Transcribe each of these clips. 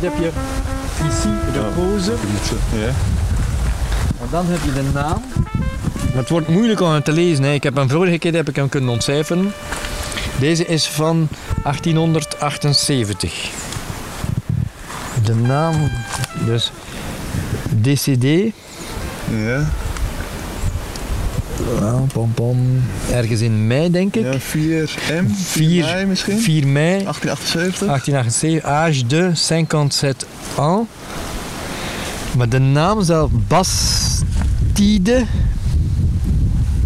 Hier heb je ici de pose. Ja. En dan heb je de naam. Maar het wordt moeilijk om het te lezen. Hè. Ik heb hem vorige keer heb ik hem kunnen ontcijferen. Deze is van 1878. De naam, dus DCD. Ja. Ja, pom, pom. Ergens in mei, denk ik. Ja, 4M. 4 4 mei misschien. 4 mei 1878. 1878, âge de 57 ans. Maar de naam zelf, Bastide.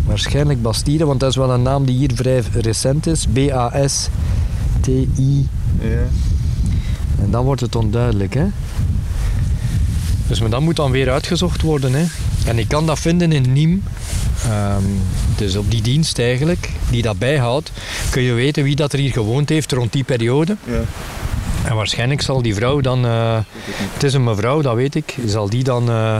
Waarschijnlijk Bastide, want dat is wel een naam die hier vrij recent is. B-A-S-T-I. Ja. En dan wordt het onduidelijk, hè. Dus maar dat moet dan weer uitgezocht worden, hè. En ik kan dat vinden in Nîmes. Ehm, dus op die dienst eigenlijk, die dat bijhoudt, kun je weten wie dat er hier gewoond heeft rond die periode. Ja. En waarschijnlijk zal die vrouw dan, eh, het is een mevrouw, dat weet ik, zal die dan eh,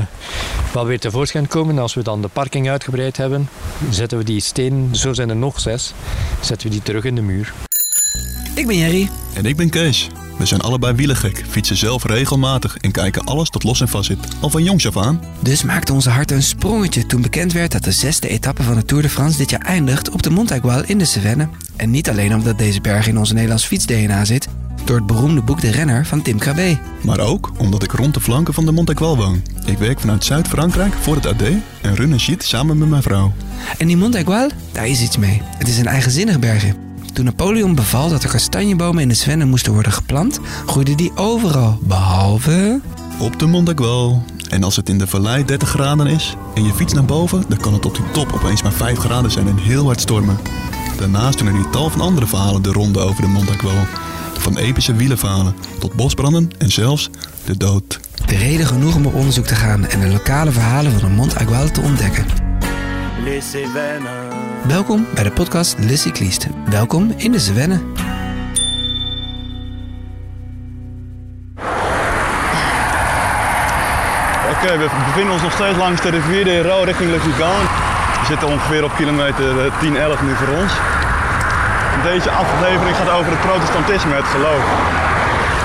wel weer tevoorschijn komen. Als we dan de parking uitgebreid hebben, zetten we die steen, zo zijn er nog zes, zetten we die terug in de muur. Ik ben Jerry. En ik ben Kees. We zijn allebei wielergek, fietsen zelf regelmatig en kijken alles tot los en vast zit. Al van jongs af aan. Dus maakte onze hart een sprongetje toen bekend werd dat de zesde etappe van de Tour de France dit jaar eindigt op de Mont Aigual in de Cevennes. En niet alleen omdat deze berg in onze Nederlands fiets-DNA zit, door het beroemde boek De Renner van Tim Krabbe. Maar ook omdat ik rond de flanken van de Mont Aigual woon. Ik werk vanuit Zuid-Frankrijk voor het AD en run een sheet samen met mijn vrouw. En die Mont Aigual, daar is iets mee. Het is een eigenzinnig bergje. Toen Napoleon beval dat er kastanjebomen in de Cevennes moesten worden geplant, groeiden die overal, behalve... Op de Mont Aigual. En als het in de vallei 30 graden is en je fietst naar boven, dan kan het op die top opeens maar 5 graden zijn en heel hard stormen. Daarnaast doen er hier tal van andere verhalen de ronde over de Mont Aigual. Van epische wielenverhalen tot bosbranden en zelfs de dood. De reden genoeg om op onderzoek te gaan en de lokale verhalen van de Mont Aigual te ontdekken. Welkom bij de podcast Le Cycliste. Welkom in de Cevennes. Oké, we bevinden ons nog steeds langs de rivier de Hero richting Le. We zitten ongeveer op kilometer eh, 10, 11 nu voor ons. Deze aflevering gaat over het protestantisme, het geloof.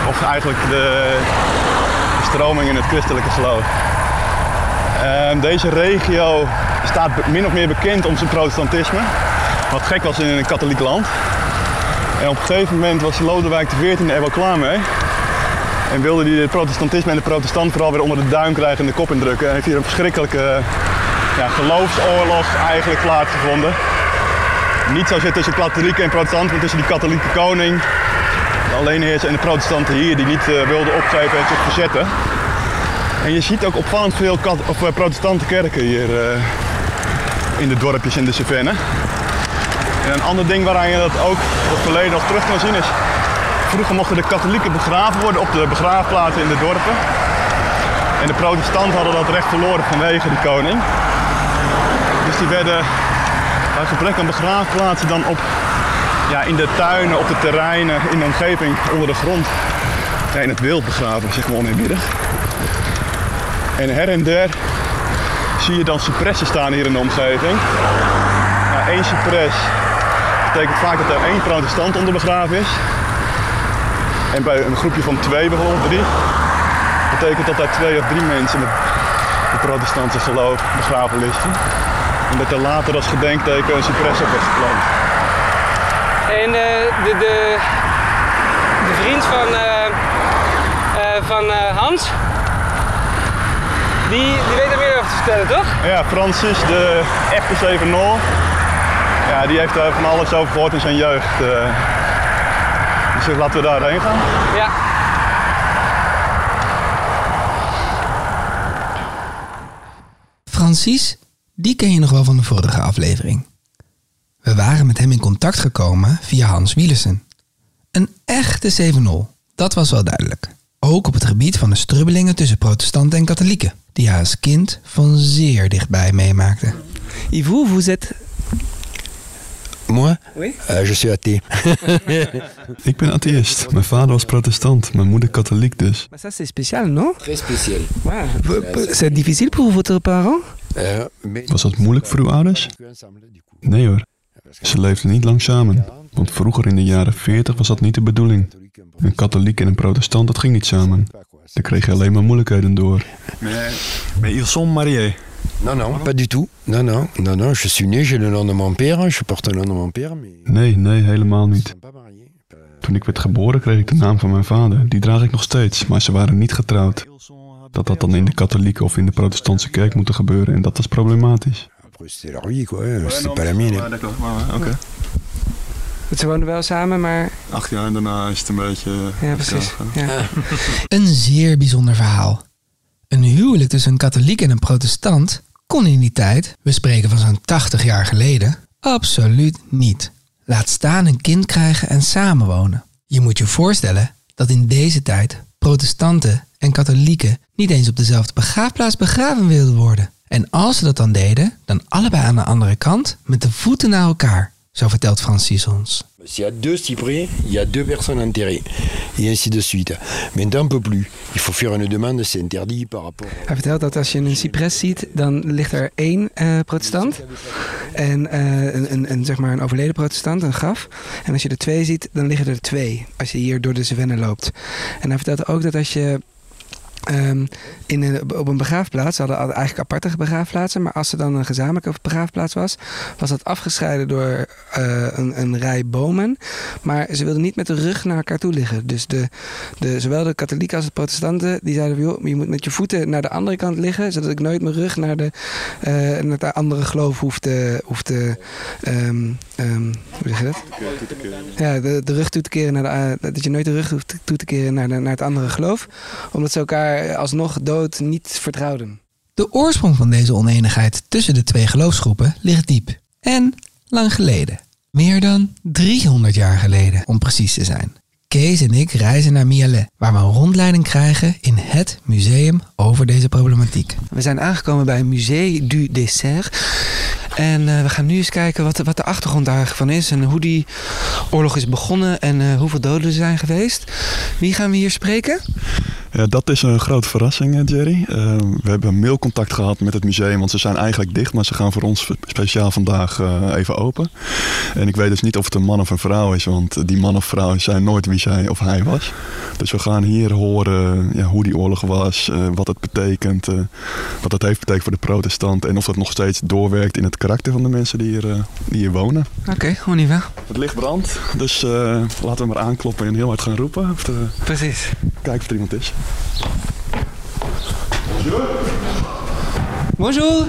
Of eigenlijk de, de stroming in het christelijke geloof. Ehm, deze regio staat min of meer bekend om zijn protestantisme. Wat gek was in een katholiek land. En op een gegeven moment was Lodewijk XIV er wel klaar mee. En wilde hij het protestantisme en de protestant vooral weer onder de duim krijgen en de kop indrukken. En heeft hier een verschrikkelijke ja, geloofsoorlog eigenlijk plaatsgevonden. Niet zozeer tussen katholieken en protestanten, maar tussen die katholieke koning, de alleenheerser en de protestanten hier die niet eh, wilden opgeven en zich verzetten. En je ziet ook opvallend veel eh, protestante kerken hier eh, in de dorpjes in de Cevennes. En een ander ding waaraan je dat ook het verleden nog terug kan zien is Vroeger mochten de katholieken begraven worden op de begraafplaatsen in de dorpen. En de protestanten hadden dat recht verloren vanwege die koning. Dus die werden bij gebrek aan begraafplaatsen dan op, ja, in de tuinen, op de terreinen, in de omgeving, onder de grond. Ja, in het wild begraven, zeg maar oneerbiedig. En her en der zie je dan cipressen staan hier in de omgeving. Ja, één cipres betekent vaak dat er één protestant onder begraven is. En bij een groepje van twee, bijvoorbeeld drie, betekent dat daar twee of drie mensen met het protestantse geloof begraven liggen. En dat er later als gedenkteken een cipres op wordt geplant. En eh, de, de, vriend van, eh, eh, van Hans, die, die weet er meer vertellen, toch? Ja, Francis, de echte Zevenol, ja, die heeft daar van alles over gehoord in zijn jeugd. eh. Dus laten we daarheen gaan. Ja. Francis, die ken je nog wel van de vorige aflevering. We waren met hem in contact gekomen via Hans Wielersen. Een echte 7-0, dat was wel duidelijk. Ook op het gebied van de strubbelingen tussen protestanten en katholieken, die hij als kind van zeer dichtbij meemaakte. Et vous, vous êtes... Moi Oui. Euh, Je suis athée. Ik ben atheïst. Mijn vader was protestant, mijn moeder katholiek dus. Ça c'est spécial, non Très spécial. C'est difficile pour votre parent Euh, mais- Was dat moeilijk voor uw ouders? Nee hoor, ze leefden niet lang samen. Want vroeger in de jaren 40 was dat niet de bedoeling. Een katholiek en een protestant, dat ging niet samen. Daar kreeg je alleen maar moeilijkheden door. Mais ils sont mariés. Non, non, pas du tout. Non, non, non, non. Je suis né, j'ai le nom de mon père, je porte le nom de mon père, mais Nee, nee, helemaal niet. Euh, Toen ik werd geboren kreeg ik de naam van mijn vader. Die draag ik nog steeds, maar ze waren niet getrouwd. Dat had dan in de katholieke of in de protestantse kerk moeten gebeuren en dat was problematisch. Leur vie, quoi. C'était pas la mienne. Ze woonden wel samen, maar Acht jaar en daarna is het een beetje... ja, precies. Ja. Een zeer bijzonder verhaal. Een huwelijk tussen een katholiek en een protestant kon in die tijd, we spreken van zo'n 80 jaar geleden, absoluut niet. Laat staan een kind krijgen en samenwonen. Je moet je voorstellen dat in deze tijd protestanten en katholieken niet eens op dezelfde begraafplaats begraven wilden worden. En als ze dat dan deden, dan allebei aan de andere kant met de voeten naar elkaar. Zo vertelt Francis ons. S'il y a deux cyprès, il y a deux personnes enterrées. Et ainsi de suite. Maintenant, on peut plus. Il faut faire une demande, c'est interdit par rapport... Hij vertelt dat als je een cipres ziet, dan ligt er één eh, protestant. En eh, een, een, een, zeg maar een overleden protestant, een graf. En als je er twee ziet, dan liggen er twee. Als je hier door de Cevennen loopt. En hij vertelt ook dat als je ehm, in een, op een begraafplaats, ze hadden eigenlijk aparte begraafplaatsen, maar als er dan een gezamenlijke begraafplaats was, was dat afgescheiden door eh, een, een rij bomen. Maar ze wilden niet met de rug naar elkaar toe liggen. Dus de, de, zowel de katholieken als de protestanten, die zeiden, joh, je moet met je voeten naar de andere kant liggen, zodat ik nooit mijn rug naar de, eh, naar de andere geloof hoef te, ehm, ehm, hoe zeg je dat? Ja, de, rug toe te keren naar eh, dat je nooit de rug hoeft toe te keren naar, naar het andere geloof. Omdat ze elkaar alsnog dood niet vertrouwden. De oorsprong van deze oneenigheid tussen de twee geloofsgroepen ligt diep. En lang geleden. Meer dan 300 jaar geleden, om precies te zijn. Kees en ik reizen naar Mialet, waar we een rondleiding krijgen in het museum over deze problematiek. We zijn aangekomen bij Musée du Dessert. En eh, we gaan nu eens kijken wat, wat de achtergrond daarvan is. En hoe die oorlog is begonnen en eh, hoeveel doden er zijn geweest. Wie gaan we hier spreken? Ja, dat is een grote verrassing, eh, Jerry. We hebben mailcontact gehad met het museum, want ze zijn eigenlijk dicht, maar ze gaan voor ons speciaal vandaag even open. En ik weet dus niet of het een man of een vrouw is, want die man of vrouw zijn nooit wie zij of hij was. Dus we gaan hier horen ja, hoe die oorlog was, wat het betekent, wat het heeft betekend voor de protestant en of dat nog steeds doorwerkt in het karakter van de mensen die hier, eh, die hier wonen. Oké, gewoon niet weg. Het licht brandt, dus eh, laten we maar aankloppen en heel hard gaan roepen. Of de, Precies. kijken of er iemand is. Bonjour.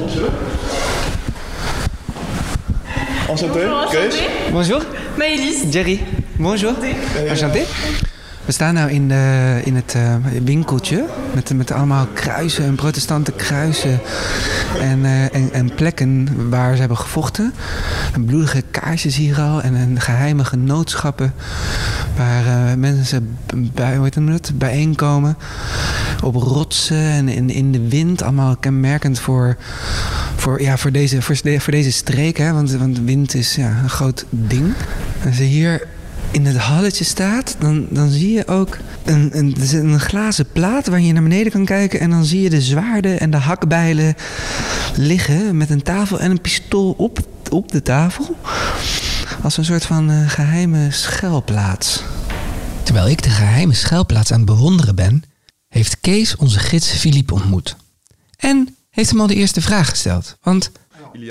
Enchanté, Kees. Bonjour. Maëlys. Jerry. Bonjour. Enchanté. We staan nou in, de, in het eh, winkeltje met, met allemaal kruisen en protestante kruisen en, eh, en, en plekken waar ze hebben gevochten. En bloedige kaarsjes hier al en, en geheime genootschappen waar eh, mensen bij, hoe heet het, bijeenkomen op rotsen en in, in de wind. Allemaal kenmerkend voor, voor, ja, voor, deze, voor, de- voor deze streek, hè? Want, want wind is ja, een groot ding. Als je hier in het halletje staat, dan, dan zie je ook een, een, een glazen plaat waar je naar beneden kan kijken. En dan zie je de zwaarden en de hakbijlen liggen met een tafel en een pistool op, op de tafel. Als een soort van eh, geheime schuilplaats. Terwijl ik de geheime schuilplaats aan het bewonderen ben, heeft Kees onze gids Philippe ontmoet. En heeft hem al de eerste vraag gesteld. Want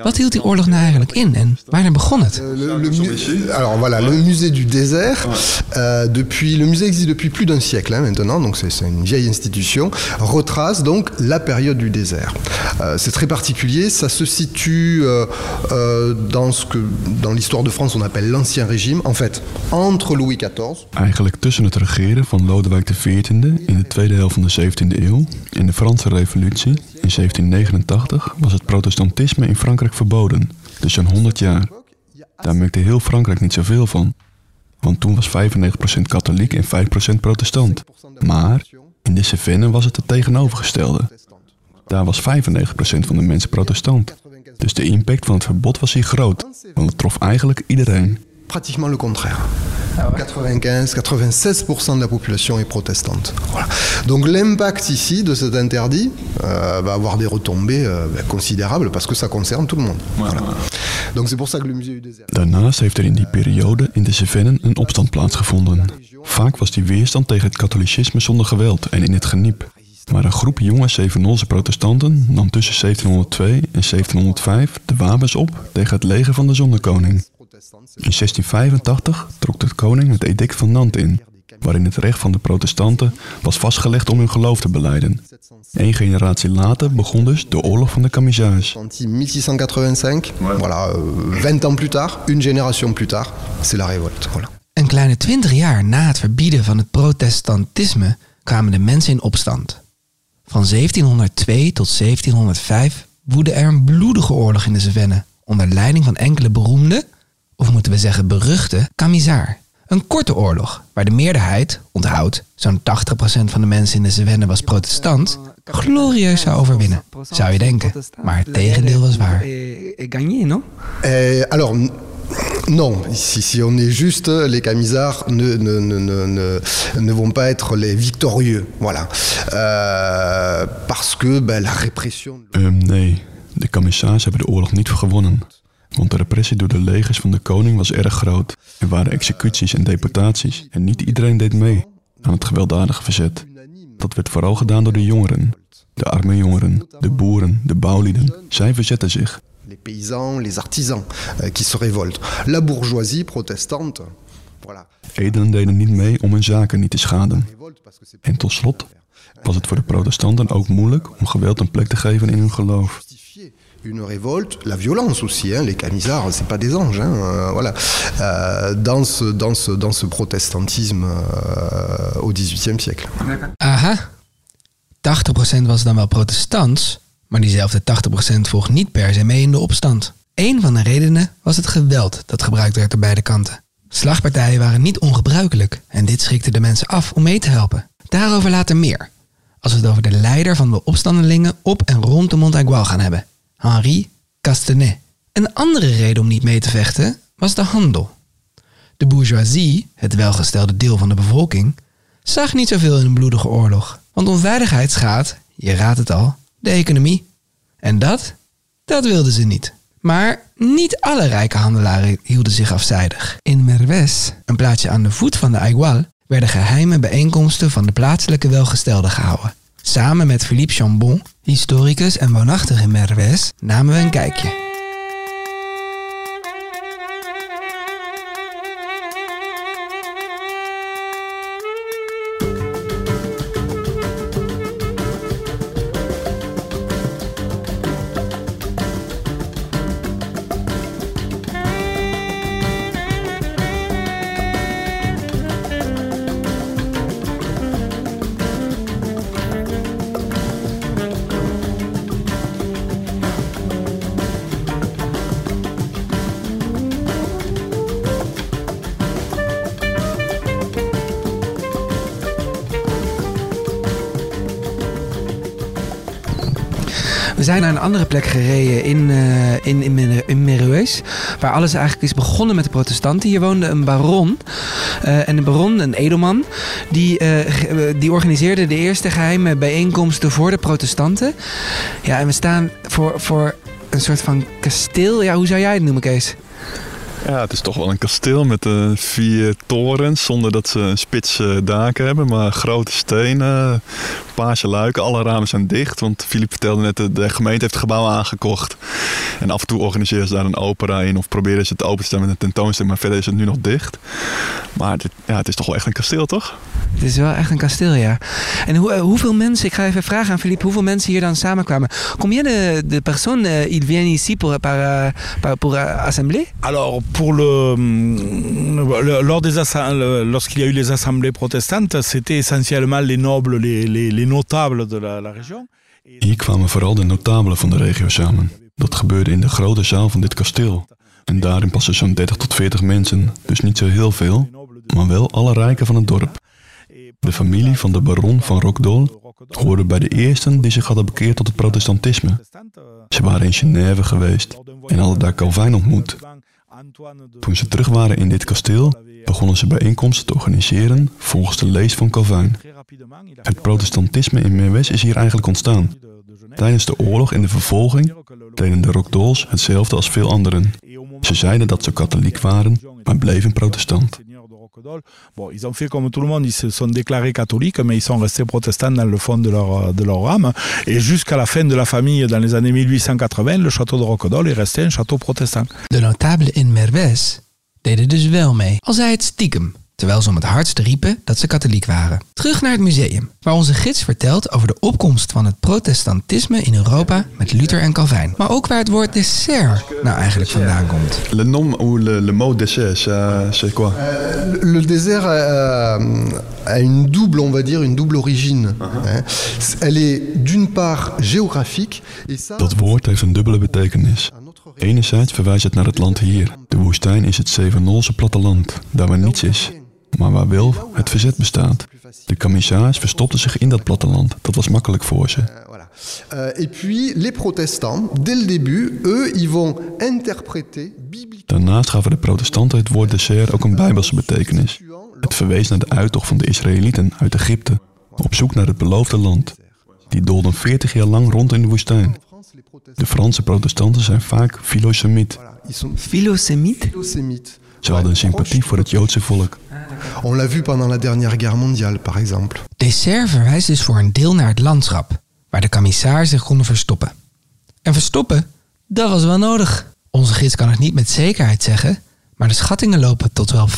wat hield die oorlog nou eigenlijk in en wanneer begon het? Euh, alors voilà, le musée du désert, euh, depuis, le musée existe depuis plus d'un siècle hein, maintenant, donc c'est c'est une vieille institution, retrace donc la période du désert. Euh, c'est très particulier, ça se situe euh, dans ce que dans l'histoire de France on appelle l'ancien régime, en fait entre Louis XIV Eigenlijk tussen het regeren van Lodewijk XIV in de tweede helft van de 17e eeuw en de Franse Revolutie in 1789 was het protestantisme in Frankrijk verboden, dus zo'n 100 jaar. Daar merkte heel Frankrijk niet zoveel van, want toen was 95% katholiek en 5% protestant. Maar in de Cevennen was het het tegenovergestelde. Daar was 95% van de mensen protestant. Dus de impact van het verbod was hier groot, want het trof eigenlijk iedereen. Pratiquement le contraire. 95, 96% de la population est protestante. Voilà. Donc l'impact ici de cet interdit euh, va avoir des retombées euh, considérables parce que ça concerne tout le monde. Voilà. Donc c'est pour ça que le musée du désert. Daarnaast heeft er in die periode in de Cevennen een opstand plaatsgevonden. Vaak was die weerstand tegen het katholicisme zonder geweld en in het geniep. Maar een groep jonge Zevenolse protestanten nam tussen 1702 en 1705 de wapens op tegen het leger van de zonnekoning. In 1685 trok de koning het edict van Nantes in, waarin het recht van de protestanten was vastgelegd om hun geloof te beleiden. Eén generatie later begon dus de oorlog van de camisards. Anti 1685, voilà, euh, 20 ans plus tard, une génération plus tard, c'est la révolte. Voilà. Een kleine twintig jaar na het verbieden van het protestantisme kwamen de mensen in opstand. Van 1702 tot 1705 woedde er een bloedige oorlog in de Cevennen onder leiding van enkele beroemde, of moeten we zeggen beruchte, Camisar. Een korte oorlog waar de meerderheid, onthoud, zo'n 80% van de mensen in de Cevennen was protestant, glorieus zou overwinnen, zou je denken. Maar het tegendeel was waar. Gagné, non Euh, alors, non, si, si on est juste, les camisards ne, ne, ne, ne, ne, ne vont pas être les victorieux. Voilà. Euh, parce que ben, la répression. Ehm, nee, de camisards hebben de oorlog niet gewonnen. Want de repressie door de legers van de koning was erg groot. Er waren executies en deportaties en niet iedereen deed mee aan het gewelddadige verzet. Dat werd vooral gedaan door de jongeren. De arme jongeren, de boeren, de bouwlieden. Zij verzetten zich. Les paysans, les artisans euh, qui se révoltent. La bourgeoisie protestante. Edelen deden niet mee om hun zaken niet te schaden. En tot slot was het voor de protestanten ook moeilijk om geweld een plek te geven in hun geloof. Une révolte, la violence aussi. Hein, les camisards, c'est pas des anges. Hein, euh, voilà. Euh, dans, dans, dans ce protestantisme euh, au XVIIIe siècle. Aha. 80% was dan wel protestants, maar diezelfde 80% volgt niet per se mee in de opstand. Een van de redenen was het geweld dat gebruikt werd aan beide kanten. Slagpartijen waren niet ongebruikelijk en dit schrikte de mensen af om mee te helpen. Daarover later meer, als we het over de leider van de opstandelingen op en rond de Montaigual gaan hebben, Henri Castanet. Een andere reden om niet mee te vechten was de handel. De bourgeoisie, het welgestelde deel van de bevolking, zag niet zoveel in een bloedige oorlog. Want onveiligheid schaadt, je raadt het al, de economie. En dat, dat wilden ze niet. Maar niet alle rijke handelaren hielden zich afzijdig. In Merves, een plaatsje aan de voet van de Aigual, werden geheime bijeenkomsten van de plaatselijke welgestelden gehouden. Samen met Philippe Chambon, historicus en woonachtig in Merves, namen we een kijkje. Zijn naar een andere plek gereden in, eh in, in, in. Waar alles eigenlijk is begonnen met de protestanten. Hier woonde een baron. eh, en een baron, een edelman, die, eh, die organiseerde de eerste geheime bijeenkomsten voor de protestanten. Ja, en we staan voor, voor een soort van kasteel. Ja, hoe zou jij het noemen, Kees? Ja, het is toch wel een kasteel met vier torens zonder dat ze een spits daken hebben. Maar grote stenen, paarse luiken, alle ramen zijn dicht. Want Filip vertelde net, de, de gemeente heeft het gebouw aangekocht. En af en toe organiseren ze daar een opera in of proberen ze het open te stellen met een tentoonstelling. Maar verder is het nu nog dicht. Maar dit, ja, het is toch wel echt een kasteel, toch? Het is wel echt een kasteel, ja. En hoe, eh, hoeveel mensen, ik ga even vragen aan Philippe, hoeveel mensen hier dan samenkwamen? Combien de, de personnes euh, ils viennent ici pour, par, par- pour assembler Alors, pour le, le- lors des lorsqu'il y a eu les assemblées protestantes, c'était essentiellement les nobles, les, les- les notables de la, région. Hier kwamen vooral de notabelen van de regio samen. Dat gebeurde in de grote zaal van dit kasteel. En daarin passen zo'n 30 tot 40 mensen, dus niet zo heel veel, maar wel alle rijken van het dorp. De familie van de baron van Rockdol hoorde bij de eersten die zich hadden bekeerd tot het protestantisme. Ze waren in Genève geweest en hadden daar Calvin ontmoet. Toen ze terug waren in dit kasteel, begonnen ze bijeenkomsten te organiseren volgens de lees van Calvin. Het protestantisme in Merwes is hier eigenlijk ontstaan. Tijdens de oorlog en de vervolging deden de Rockdolls hetzelfde als veel anderen. Ze zeiden dat ze katholiek waren, maar bleven protestant. Bon, ils ont fait comme tout le monde, ils se sont déclarés catholiques, mais ils sont restés protestants dans le fond de leur, de leur âme. Et jusqu'à la fin de la famille, dans les années 1880, le château de Roquedol est resté un château protestant. De notabelen in Merwes deden dus wel mee, al zij het stiekem, terwijl ze om het hardst riepen dat ze katholiek waren. Terug naar het museum, waar onze gids vertelt over de opkomst van het protestantisme in Europa met Luther en Calvijn. Maar ook waar het woord dessert nou eigenlijk vandaan komt. Le nom ou le, le mot dessert, c'est quoi Le désert euh, a une double, on va dire, une double origine. hein. Elle est d'une part géographique et ça. Dat woord heeft een dubbele betekenis. Enerzijds verwijst het naar het land hier. De woestijn is het Zevenolse platteland, daar waar niets is, maar waar wel het verzet bestaat. De Camisards verstopten zich in dat platteland. Dat was makkelijk voor ze. Euh, et puis les protestants, dès le début, eux, ils vont interpréter bibliquement. Daarnaast gaven de protestanten het woord dessert ook een bijbelse betekenis. Het verwees naar de uittocht van de Israëlieten uit Egypte, op zoek naar het beloofde land. Die doolden 40 jaar lang rond in de woestijn. De Franse protestanten zijn vaak filosemiet. Philosémites. Ze hadden een sympathie voor het Joodse volk. On l'a vu pendant la dernière guerre mondiale, par exemple. Dessert verwijst dus voor een deel naar het landschap, waar de camissaars zich konden verstoppen. En verstoppen, dat was wel nodig. Onze gids kan het niet met zekerheid zeggen, maar de schattingen lopen tot wel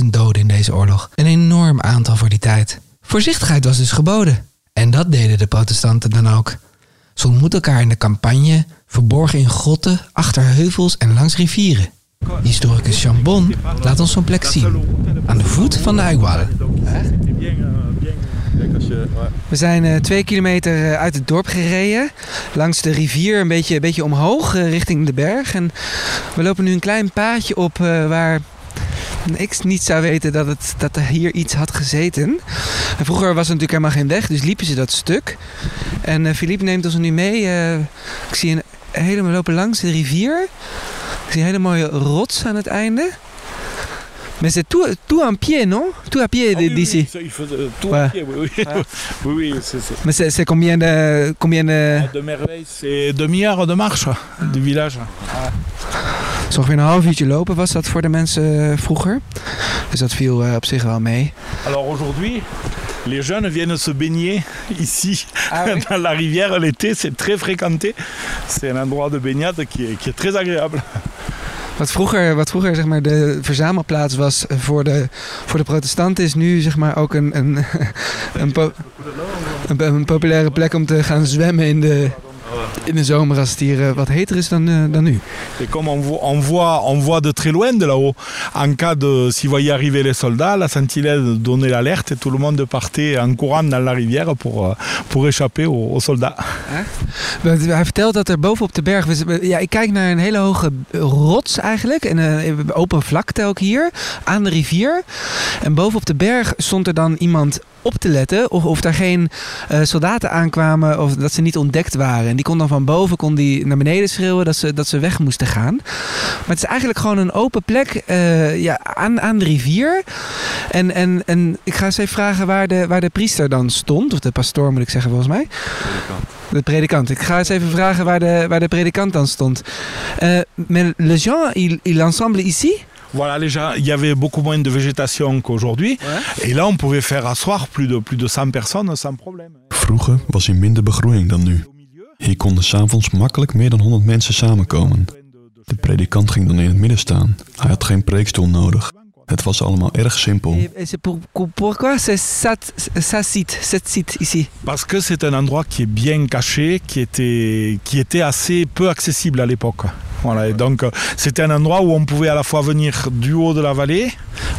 45.000 doden in deze oorlog. Een enorm aantal voor die tijd. Voorzichtigheid was dus geboden. En dat deden de protestanten dan ook. Ze ontmoetten elkaar in de campagne, verborgen in grotten, achter heuvels en langs rivieren. Historicus Chambon laat ons zo'n plek zien, aan de voet van de Aigual. We zijn eh, twee kilometer eh, uit het dorp gereden. Langs de rivier, een beetje, een beetje omhoog, eh, richting de berg. En we lopen nu een klein paadje op eh, waar ik niet zou weten dat, het, dat er hier iets had gezeten. En vroeger was er natuurlijk helemaal geen weg, dus liepen ze dat stuk. En eh, Philippe neemt ons nu mee. eh, ik zie een helemaal lopen langs de rivier. Ik zie een hele mooie rots aan het einde. Maar c'est tout, tout en pied, non? Tout à pied d'ici. Euh, tout Ouais. à pied, oui, oui. oui, oui, c'est ça. Mais c'est combien de... Combien de... De merveille, c'est demi-heure de marche du village. Het is ongeveer een half uurtje lopen was dat voor de mensen eh, vroeger. Dus dat viel eh, op zich wel mee. Alors aujourd'hui, les jeunes viennent se baigner ici, Ah oui dans la rivière l'été. C'est très fréquenté. C'est un endroit de baignade qui est, qui est très agréable. Wat vroeger, wat vroeger zeg maar, de verzamelplaats was voor de, voor de protestanten... is nu zeg maar, ook een, een, een, po- een, een populaire plek om te gaan zwemmen in de, in de zomer... als het hier eh, wat heter is dan, eh, dan nu. Et comme on voit, on voit, on voit de très loin de là-haut, en cas de, s'il voyait arriver les soldats, la sentinelle donnait l'alerte et tout le monde partait en courant dans la rivière pour, euh, pour échapper aux, aux soldats. Want Hij vertelt dat er bovenop de berg... Ja, ik kijk naar een hele hoge rots eigenlijk. En een open vlakte ook hier. Aan de rivier. En bovenop de berg stond er dan iemand op te letten of, of daar geen eh, soldaten aankwamen of dat ze niet ontdekt waren. En die kon dan van boven kon die naar beneden schreeuwen dat ze, dat ze weg moesten gaan. Maar het is eigenlijk gewoon een open plek eh, ja, aan, aan de rivier. En, en, en ik ga eens even vragen waar de, waar de priester dan stond. Of de pastoor moet ik zeggen volgens mij. De predikant. Ik ga eens even vragen waar de, waar de predikant dan stond. Eh mais les gens, ils, ils ensemble ici Voilà, gens, il y avait beaucoup moins de végétation qu'aujourd'hui. Et là, on pouvait faire asseoir plus de, plus de 100 personnes sans problème. Vroeger was hier minder begroeiing dan nu. Hier konden s'avonds makkelijk meer dan 100 mensen samenkomen. De predikant ging dan in het midden staan. Hij had geen preekstoel nodig. Het was allemaal erg simpel. Pour, pour- pourquoi c'est ça, ça site, cette site ici? Parce que c'est un endroit qui est bien caché, qui était, qui était assez peu accessible à l'époque. Voilà, et donc euh, c'était un endroit où on pouvait à la fois venir du haut de la vallée,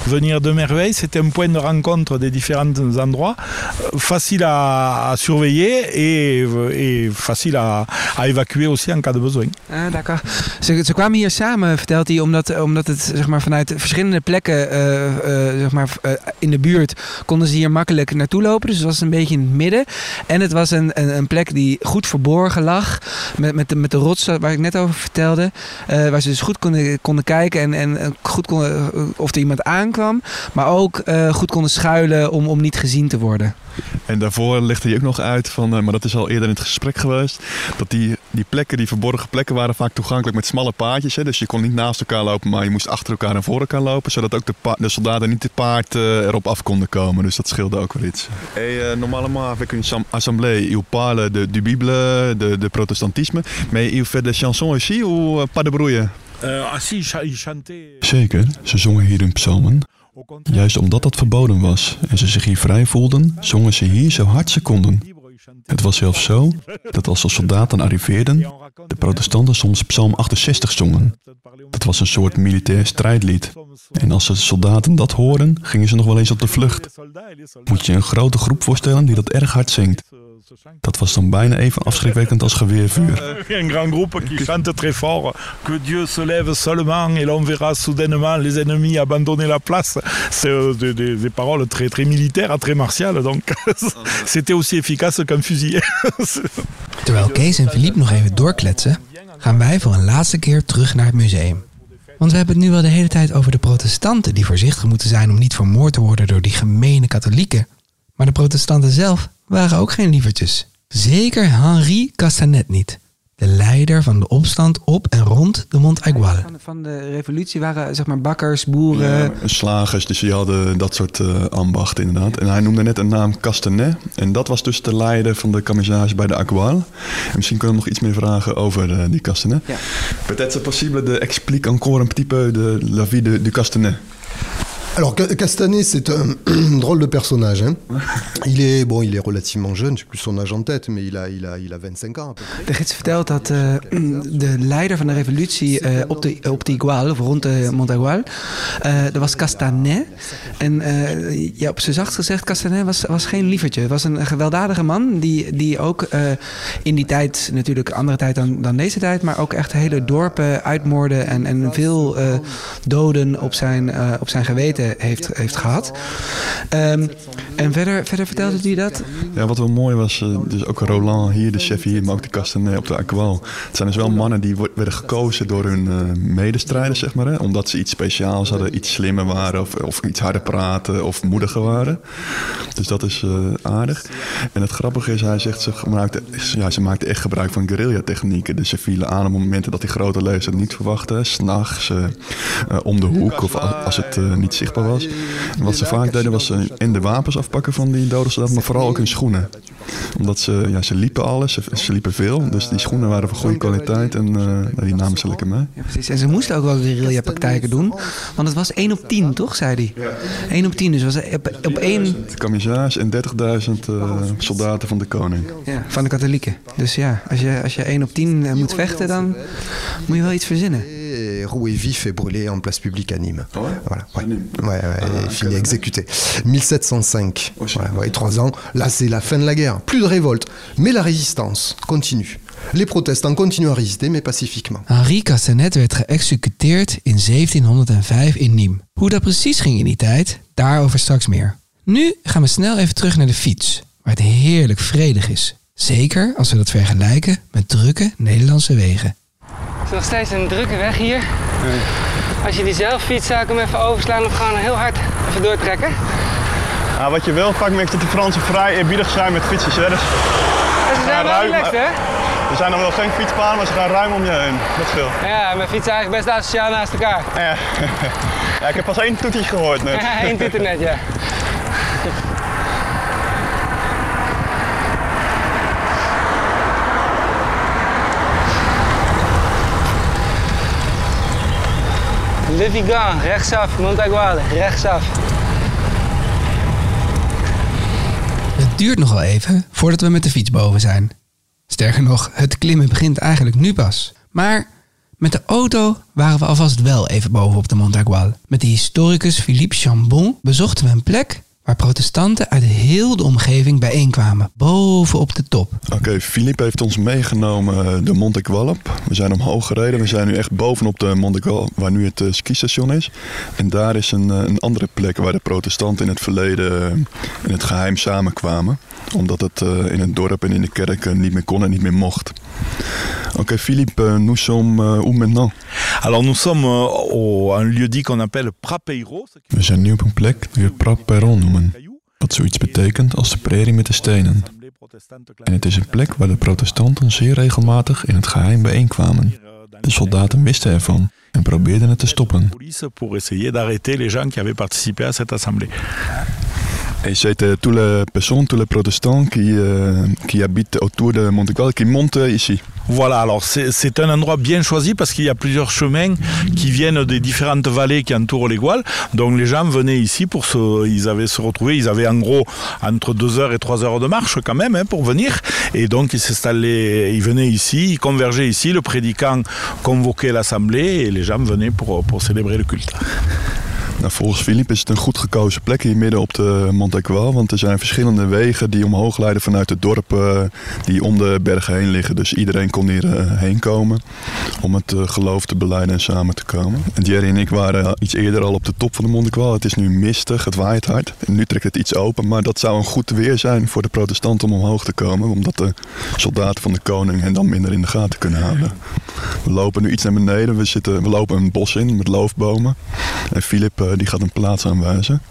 venir de Merveille. C'était un point de rencontre des différents endroits, euh, facile à, à surveiller et, euh, et facile à, à évacuer aussi en cas de besoin. Ah, d'accord. Ze, kwamen hier samen, vertelt hij, omdat, omdat het zeg maar, vanuit verschillende plekken eh, eh, zeg maar, eh, in de buurt konden ze hier makkelijk naartoe lopen. Dus het was een beetje in het midden. En het was een, een, een plek die goed verborgen lag. Met, met, de, met de rotsen waar ik net over vertelde. eh, waar ze dus goed konden, konden kijken en, en eh, goed konden, eh, of er iemand aankwam, maar ook eh, goed konden schuilen om, om niet gezien te worden. En daarvoor legde hij ook nog uit, van, eh, maar dat is al eerder in het gesprek geweest, dat die, die plekken, die verborgen plekken, waren vaak toegankelijk met smalle paadjes. Hè? Dus je kon niet naast elkaar lopen, maar je moest achter elkaar en voor elkaar lopen, zodat ook de, de soldaten niet te paard eh, erop af konden komen. Dus dat scheelde ook wel iets. Et euh, normalement avec une assemblée, il parle de, du Bible, de, de protestantisme, mais il fait des chansons aussi ou pas de brouille? Euh, ah. Zeker, ze zongen hier hun psalmen. Juist omdat dat verboden was en ze zich hier vrij voelden, zongen ze hier zo hard ze konden. Het was zelfs zo dat als de soldaten arriveerden, de protestanten soms psalm 68 zongen. Dat was een soort militair strijdlied. En als de soldaten dat hoorden, gingen ze nog wel eens op de vlucht. Moet je een grote groep voorstellen die dat erg hard zingt. Dat was dan bijna even afschrikwekkend als geweervuur. Un grand groupe qui chante très fort que Dieu se lève seulement et l'on verra soudainement les ennemis abandonner la place. C'est euh, des, des- des paroles très, très militaires, très martiales. Donc c'était aussi efficace qu'un fusil. Terwijl Kees en Philippe nog even doorkletsen, gaan wij voor een laatste keer terug naar het museum. Want we hebben het nu wel de hele tijd over de protestanten die voorzichtig moeten zijn om niet vermoord te worden door die gemene katholieken. Maar de protestanten zelf waren ook geen lievertjes. Zeker Henri Castanet niet. De leider van de opstand op en rond de Mont Aigual. Van, van de revolutie waren zeg maar bakkers, boeren. Ja, slagers, dus die hadden dat soort eh, ambachten inderdaad. En hij noemde net een naam Castanet. En dat was dus de leider van de camisage bij de Agual. En misschien kunnen we nog iets meer vragen over eh, die Castanet. Ja. Peut-être c'est possible de expliquer encore un petit peu de la vie de, du Castanet. Alors Ca- Castanet, c'est un drôle de personnage. hein. Il est bon, il est relativement jeune, je sais plus son âge en tête, mais il a, il a, il a 25 ans. à peu près. De gids vertelt dat eh, de leider van de revolutie eh, op, de, op de Igual, of rond de Montagual, eh dat was Castanet. En eh, ja, op zijn zacht gezegd, Castanet was, was geen lievertje. Het was een gewelddadige man die, die ook eh, in die tijd, natuurlijk een andere tijd dan, dan deze tijd, maar ook echt hele dorpen uitmoorde en, en veel eh, doden op zijn, eh, op zijn geweten heeft, heeft gehad. Ehm, en verder, verder vertelde hij dat Ja, wat wel mooi was, eh, dus ook Roland hier, de chef hier, maar ook de Castanet op de Aqual. Het zijn dus wel mannen die werden gekozen door hun eh, medestrijders, zeg maar. Hè, omdat ze iets speciaals hadden, iets slimmer waren of, of iets harder praten of moediger waren. Dus dat is eh, aardig. En het grappige is, hij zegt, ze maakten, ja, ze echt gebruik van guerrilla-technieken. Dus ze vielen aan op momenten dat die grote het niet verwachten. S'nachts, eh eh, om de hoek of als het eh, niet zichtbaar was. En wat ze vaak deden was eh, en de wapens afpakken van die dode soldaten, maar vooral ook hun schoenen. Omdat ze, ja, ze liepen alles, ze, ze liepen veel. Dus die schoenen waren van goede kwaliteit en eh, nou, die namen ze lekker mee. Ja, precies. En ze moesten ook wel guerrilla-praktijken doen. Want het was 1 op 10, toch, zei hij? 1 op 10, dus was op, op één Camisage en 30.000 eh, soldaten van de koning. ja, van de katholieken. Dus ja, als je, als je 1 op 10 eh, moet vechten, dan moet je wel iets verzinnen. Et roué vif et brûlé en place publique à Nîmes. Voilà, ouais. Ouais, ouais, et fini exécuté. 1705. Ouais, ouais, trois ans. Là, c'est la fin de la guerre. Plus de révolte. Mais la résistance continue. Les protestants continuent à résister, mais pacifiquement. Henri Castanet werd geëxecuteerd in 1705 in Nîmes. Hoe dat precies ging in die tijd, daarover straks meer. Nu gaan we snel even terug naar de fiets, waar het heerlijk vredig is. Zeker als we dat vergelijken met drukke Nederlandse wegen. Het is nog steeds een drukke weg hier. Als je die zelf fietst, zou ik hem even overslaan of gewoon heel hard even doortrekken. Ah, wat je wel vaak merkt dat de Fransen vrij eerbiedig zijn met fietsers. Hè? Dus ze zijn wel relaxed, hè? er zijn nog wel geen fietspaden, maar ze gaan ruim om je heen. Dat scheelt. Ja, mijn fietsen eigenlijk best asociaal naast elkaar. Ja. ja, ik heb pas één toetje gehoord net. Ja, één toeter net, ja. Le Vigan, rechtsaf. Montaguale, rechtsaf. Het duurt nog wel even voordat we met de fiets boven zijn. Sterker nog, het klimmen begint eigenlijk nu pas. Maar met de auto waren we alvast wel even boven op de Montagual. Met de historicus Philippe Chambon bezochten we een plek waar protestanten uit heel de omgeving bijeenkwamen. Boven op de top. Oké, Philippe heeft ons meegenomen eh, de Monte Gualp. We zijn omhoog gereden. We zijn nu echt bovenop de Monte Gualp, waar nu het eh, skistation is. En daar is een, eh, een andere plek waar de protestanten in het verleden in het geheim samenkwamen. Omdat het in het dorp en in de kerk niet meer kon en niet meer mocht. Oké, Philippe, euh, nous sommes où maintenant? Alors nous sommes euh, au un lieu dit qu'on appelle Prapeiro. We zijn nu op een plek die we Praperon noemen. Wat zoiets betekent als de prairie met de stenen. En het is een plek waar de protestanten zeer regelmatig in het geheim bijeenkwamen. De soldaten wisten ervan en probeerden het te stoppen. Et c'était tous les personnes, tous les protestants qui, euh, qui habitent autour de Montegual, qui montent ici. Voilà, alors c'est c'est un endroit bien choisi parce qu'il y a plusieurs chemins qui viennent des différentes vallées qui entourent les Gouales. Donc les gens venaient ici pour se, ils avaient se retrouver, ils avaient en gros entre 2 heures et 3 heures de marche quand même hein, pour venir. Et donc ils s'installaient, ils venaient ici, ils convergeaient ici, le prédicant convoquait l'assemblée et les gens venaient pour, pour célébrer le culte. Nou, volgens Philippe is het een goed gekozen plek hier midden op de Montegual. Want er zijn verschillende wegen die omhoog leiden vanuit het dorp eh, die om de bergen heen liggen. Dus iedereen kon hier eh, heen komen om het eh, geloof te beleiden en samen te komen. En Jerry en ik waren iets eerder al op de top van de Montegual. Het is nu mistig, het waait hard. En nu trekt het iets open, maar dat zou een goed weer zijn voor de protestanten om omhoog te komen. Omdat de soldaten van de koning hen dan minder in de gaten kunnen houden. We lopen nu iets naar beneden. We, zitten, we lopen een bos in met loofbomen. En Philip eh, die gaat een plaats aanwijzen.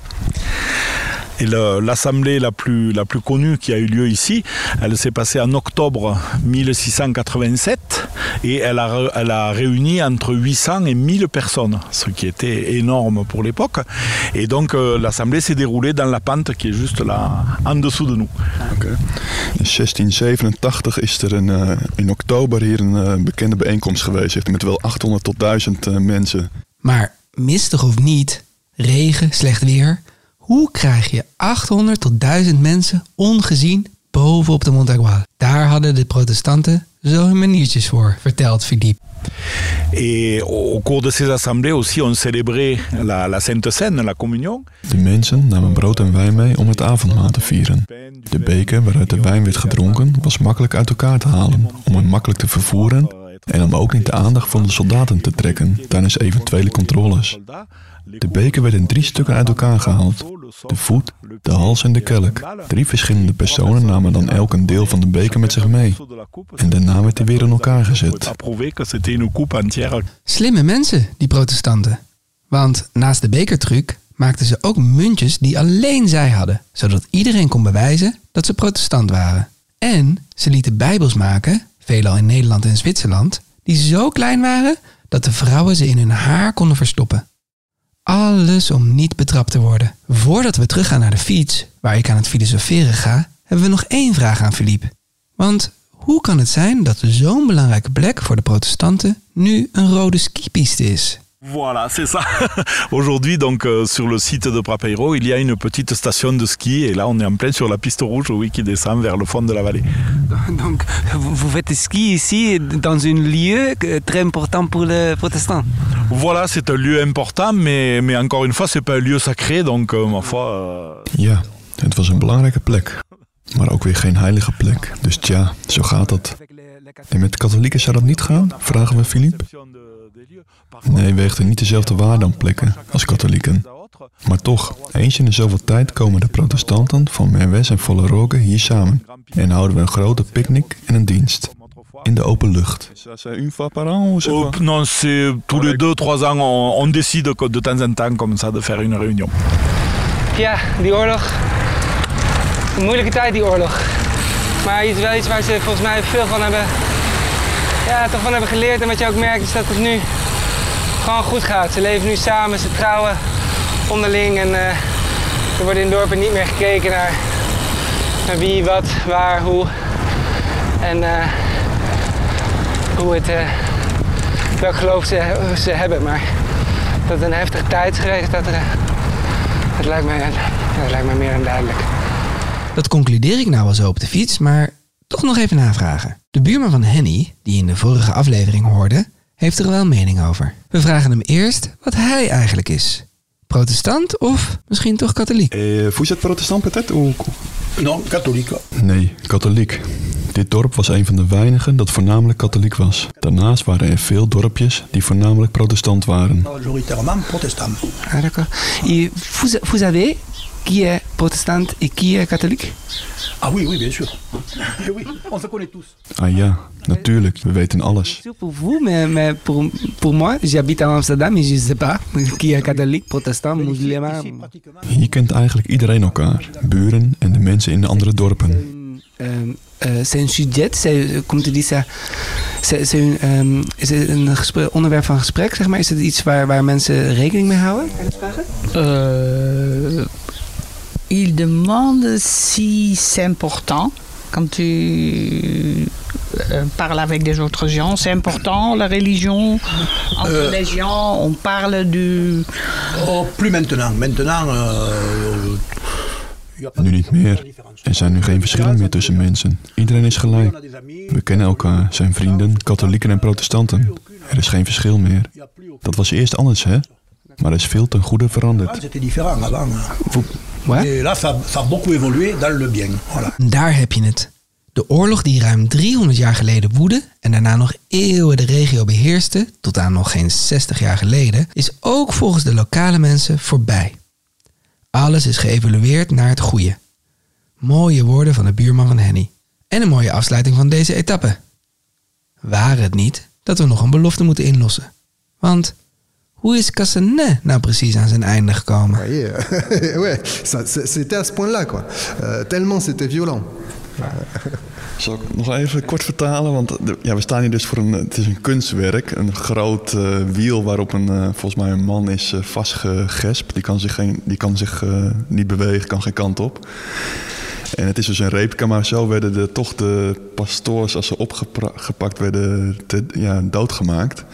Et l'assemblée la plus, la plus connue qui a eu lieu ici, elle s'est passée en octobre 1687 et elle a, elle a réuni entre 800 et 1000 personnes, ce qui était énorme pour l'époque. Et donc euh, l'assemblée s'est déroulée dans la pente qui est juste là en dessous de nous. In 1687 is er een, eh, in oktober hier een eh, bekende bijeenkomst geweest. Met wel 800 tot 1000 eh, mensen. Maar mistig of niet, regen, slecht weer. Hoe krijg je 800 tot 1000 mensen ongezien boven op de Montagual? Daar hadden de protestanten zo hun maniertjes voor, vertelt Philippe. Et au au cours de ces assemblées aussi, on célébrait la, la Sainte Seine, la communion. De mensen namen brood en wijn mee om het avondmaal te vieren. De beker waaruit de wijn werd gedronken was makkelijk uit elkaar te halen, om hem makkelijk te vervoeren en om ook niet de aandacht van de soldaten te trekken tijdens eventuele controles. De beker werd in drie stukken uit elkaar gehaald. De voet, de hals en de kelk. Drie verschillende personen namen dan elk een deel van de beker met zich mee. En daarna werd hij weer in elkaar gezet. Slimme mensen, die protestanten. Want naast de bekertruc maakten ze ook muntjes die alleen zij hadden, zodat iedereen kon bewijzen dat ze protestant waren. En ze lieten bijbels maken, veelal in Nederland en Zwitserland, die zo klein waren dat de vrouwen ze in hun haar konden verstoppen. Alles om niet betrapt te worden. Voordat we teruggaan naar de fiets, waar ik aan het filosoferen ga, hebben we nog één vraag aan Philippe. Want hoe kan het zijn dat zo'n belangrijke plek voor de protestanten nu een rode skipiste is? Voilà, c'est ça. Aujourd'hui, donc, euh, sur le site de Prapeiro, il y a une petite station de ski et là, on est en plein sur la piste rouge, oui, qui descend vers le fond de la vallée. Donc, vous faites ski ici dans un lieu très important pour les protestants. Voilà, c'est un lieu important, mais, mais encore une fois, c'est pas un lieu sacré, donc, euh, ma foi. euh, Ja, het was een belangrijke plek. Maar ook weer geen heilige plek. Dus tja, zo gaat dat. En met katholieken zou dat niet gaan? Vragen we Philippe. Nee, we hechten niet dezelfde waarde aan plekken als katholieken. Maar toch, eens in zoveel tijd komen de protestanten van Merwes en Volleroge hier samen. En houden we een grote picknick en een dienst. In de open lucht. Oh, non, c'est tous les deux, trois ans, on, on décide de temps en temps, comme ça, de faire une réunion. Ja, die oorlog. Een moeilijke tijd, die oorlog. Maar iets, wel iets waar ze volgens mij veel van hebben, ja, toch van hebben geleerd. En wat je ook merkt is dat het nu gewoon goed gaat. Ze leven nu samen, ze trouwen onderling. En eh, er wordt in dorpen niet meer gekeken naar, naar wie, wat, waar, hoe. En eh, hoe het, eh, welk geloof ze, ze hebben. Maar dat het een heftige tijd is geweest, dat, er, dat, lijkt mij, dat lijkt mij meer dan duidelijk. Dat concludeer ik nou wel zo op de fiets, maar toch nog even navragen. De buurman van Henny, die in de vorige aflevering hoorde, heeft er wel een mening over. We vragen hem eerst wat hij eigenlijk is. Protestant of misschien toch katholiek? Eh, vous êtes protestant peut-être? Ou... Non, catholique. Nee, katholiek. Dit dorp was een van de weinigen dat voornamelijk katholiek was. Daarnaast waren er veel dorpjes die voornamelijk protestant waren. Majoritairement protestant. Ah, d'accord. Et vous, vous avez qui est protestante et qui est catholique Ah oui, oui, bien sûr. oui, on se connaît tous. Ah ja, natuurlijk. We weten alles. Pour vous, mais, mais pour, pour moi, j'habite à Amsterdam et je ne sais pas qui est catholique, protestant, musulman. Hier kent eigenlijk iedereen elkaar. Buren en de mensen in de andere dorpen. Euh, euh, c'est un sujet, is het een gespre- onderwerp van gesprek, zeg maar? Is het iets waar, waar mensen rekening mee houden? Euh, il demande si c'est important. Quand tu euh, parles avec des autres gens, c'est important la religion entre Euh. les gens. On parle du. Oh, plus maintenant. Maintenant, euh, Nu niet meer. Er zijn nu geen verschillen meer tussen mensen. Iedereen is gelijk. We kennen elkaar, zijn vrienden, katholieken en protestanten. Er is geen verschil meer. Dat was eerst anders, hè? Maar er is veel ten goede veranderd. c'était différent avant. Et là, ça, ça a beaucoup évolué dans le bien. Voilà. Daar heb je het. De oorlog die ruim 300 jaar geleden woedde en daarna nog eeuwen de regio beheerste, tot aan nog geen 60 jaar geleden, is ook volgens de lokale mensen voorbij. Alles is geëvolueerd naar het goede. Mooie woorden van de buurman van Henny. En een mooie afsluiting van deze etappe. Waren het niet dat we nog een belofte moeten inlossen? Want hoe is Cassanet nou precies aan zijn einde gekomen? voyez, euh, ouais, c'était à ce point-là, quoi. Euh, tellement c'était violent. Zal ik nog even kort vertalen? Want de- ja, we staan hier dus voor een, het is een kunstwerk. Een groot eh, wiel waarop een, eh, volgens mij een man is eh, vastgegespt. Die kan zich, geen, die kan zich eh, niet bewegen, kan geen kant op. En het is dus een replica, maar zo werden de, toch de pastoors, als ze opgepakt werden, te, ja, doodgemaakt.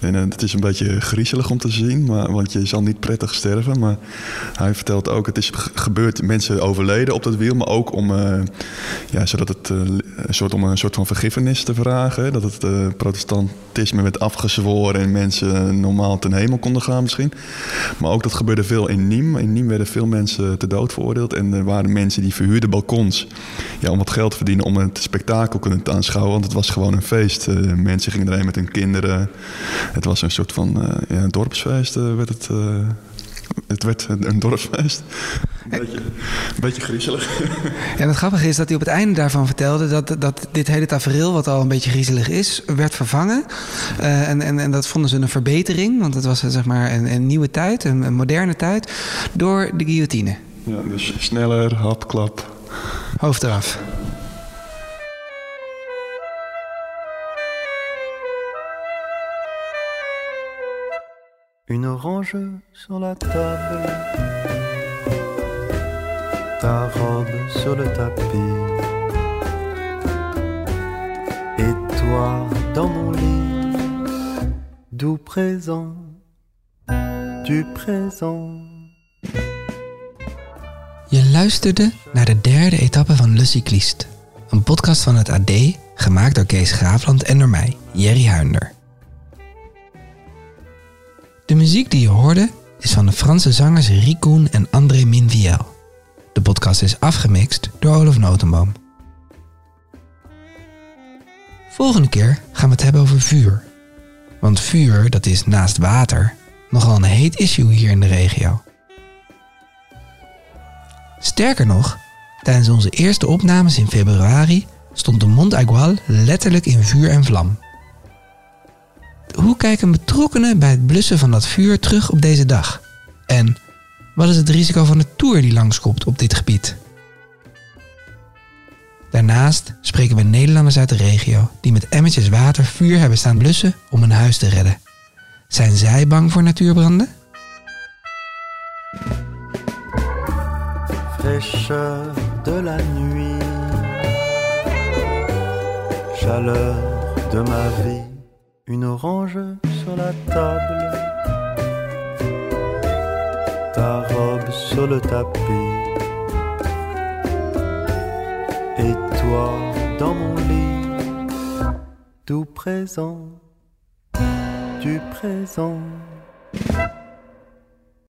En eh, het is een beetje griezelig om te zien, maar, want je zal niet prettig sterven. Maar hij vertelt ook, het is ge- gebeurd, mensen overleden op dat wiel, maar ook om, eh, ja, zodat het, eh, een soort, om een soort van vergiffenis te vragen. Dat het eh, protestantisme werd afgezworen en mensen normaal ten hemel konden gaan misschien. Maar ook dat gebeurde veel in Nîmes. In Nîmes werden veel mensen te dood veroordeeld. En er waren mensen die verhuurden balkons ja, om wat geld te verdienen om het spektakel kunnen te aanschouwen. Want het was gewoon een feest. Eh, mensen gingen erheen met hun kinderen. Het was een soort van eh, dorpsfeest. werd het, het werd een, dorpsfeest. Een beetje, een beetje griezelig. En het grappige is dat hij op het einde daarvan vertelde dat, dat dit hele tafereel, wat al een beetje griezelig is, werd vervangen. Eh, en, en, en dat vonden ze een verbetering, want het was eh, zeg maar een, een nieuwe tijd, een, een moderne tijd, door de guillotine. Ja, dus sneller, hap, klap. Hoofd eraf. Une orange sur la table, ta robe sur le tapis, et toi dans mon lit, doux présent, du présent. Je luisterde naar de derde etappe van Le Cycliste. Een podcast van het AD, gemaakt door Kees Graafland en door mij, Jerry Huinder. De muziek die je hoorde is van de Franse zangers Ricoen en André Minviel. De podcast is afgemixt door Olaf Notenboom. Volgende keer gaan we het hebben over vuur. Want vuur, dat is naast water, nogal een heet issue hier in de regio. Sterker nog, tijdens onze eerste opnames in februari stond de Mont Aigual letterlijk in vuur en vlam. Hoe kijken betrokkenen bij het blussen van dat vuur terug op deze dag? En wat is het risico van de tour die langskomt op dit gebied? Daarnaast spreken we Nederlanders uit de regio die met emmertjes water vuur hebben staan blussen om een huis te redden. Zijn zij bang voor natuurbranden? fraîcheur de la nuit, chaleur de ma vie, une orange sur la table, ta robe sur le tapis, et toi dans mon lit, tout présent, du présent.